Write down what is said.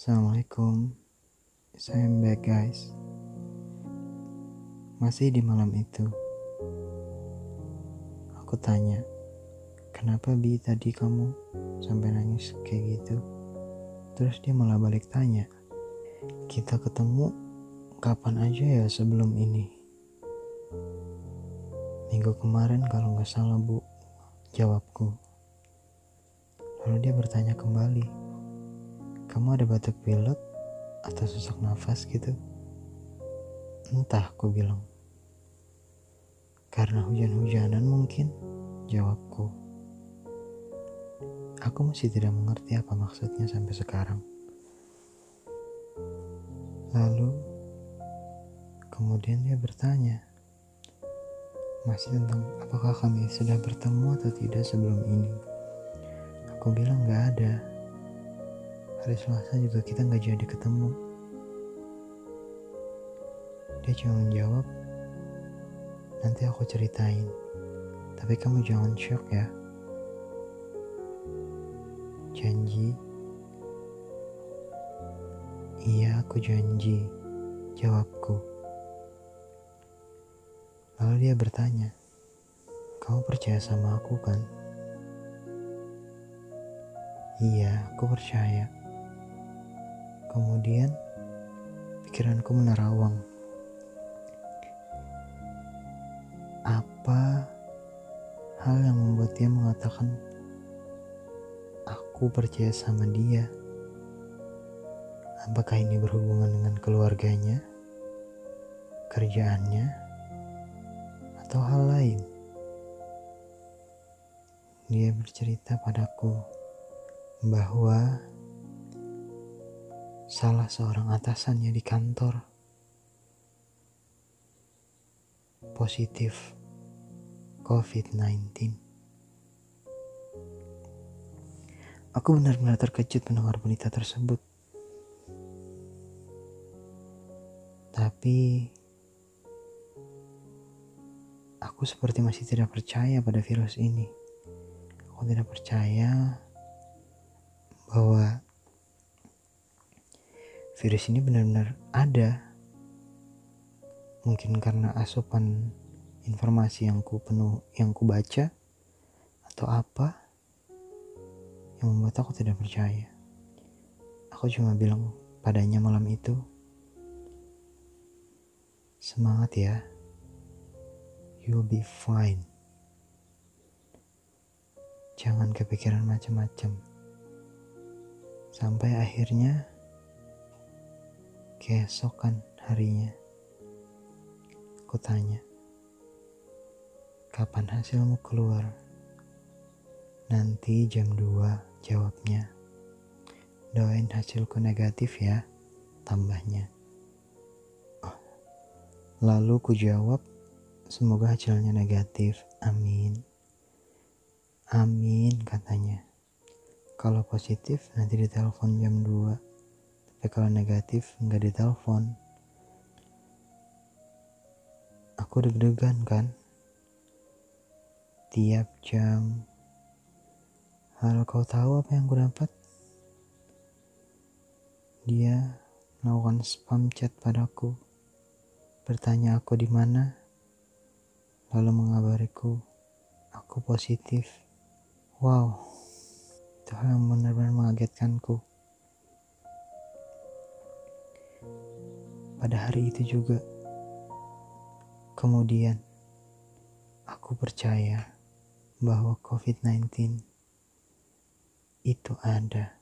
Assalamualaikum. Saya back guys. Masih di malam itu Aku tanya Kenapa Bi tadi kamu Sampai nangis kayak gitu? Terus dia malah balik tanya Kita ketemu Kapan aja ya sebelum ini? Minggu kemarin kalau nggak salah bu Jawabku. Lalu dia bertanya kembali kamu ada batuk pilek atau sesak nafas gitu? Entah, aku bilang. Karena hujan-hujanan mungkin, jawabku. Aku masih tidak mengerti apa maksudnya sampai sekarang. Lalu, kemudian dia bertanya, masih tentang apakah kami sudah bertemu atau tidak sebelum ini. Aku bilang gak ada hari Selasa juga kita nggak jadi ketemu. Dia cuma menjawab nanti aku ceritain. Tapi kamu jangan shock ya. Janji. Iya aku janji jawabku. Lalu dia bertanya kamu percaya sama aku kan? Iya aku percaya Kemudian pikiranku menerawang. Apa hal yang membuat dia mengatakan aku percaya sama dia? Apakah ini berhubungan dengan keluarganya, kerjaannya, atau hal lain? Dia bercerita padaku bahwa salah seorang atasannya di kantor positif COVID-19. Aku benar-benar terkejut mendengar berita tersebut. Tapi aku seperti masih tidak percaya pada virus ini. Aku tidak percaya bahwa virus ini benar-benar ada. Mungkin karena asupan informasi yang ku penuh yang ku baca atau apa yang membuat aku tidak percaya. Aku cuma bilang padanya malam itu, semangat ya, you'll be fine. Jangan kepikiran macam-macam. Sampai akhirnya keesokan harinya. Ku tanya, kapan hasilmu keluar? Nanti jam 2 jawabnya. Doain hasilku negatif ya, tambahnya. Oh. Lalu ku jawab, semoga hasilnya negatif, amin. Amin katanya. Kalau positif nanti ditelepon jam 2 tapi kalau negatif nggak ditelepon aku deg-degan kan? Tiap jam. Kalau kau tahu apa yang ku dapat? Dia melakukan spam chat padaku. Bertanya aku di mana lalu mengabariku. Aku positif. Wow itu hal yang benar-benar mengagetkanku pada hari itu juga. Kemudian, aku percaya bahwa COVID-19 itu ada.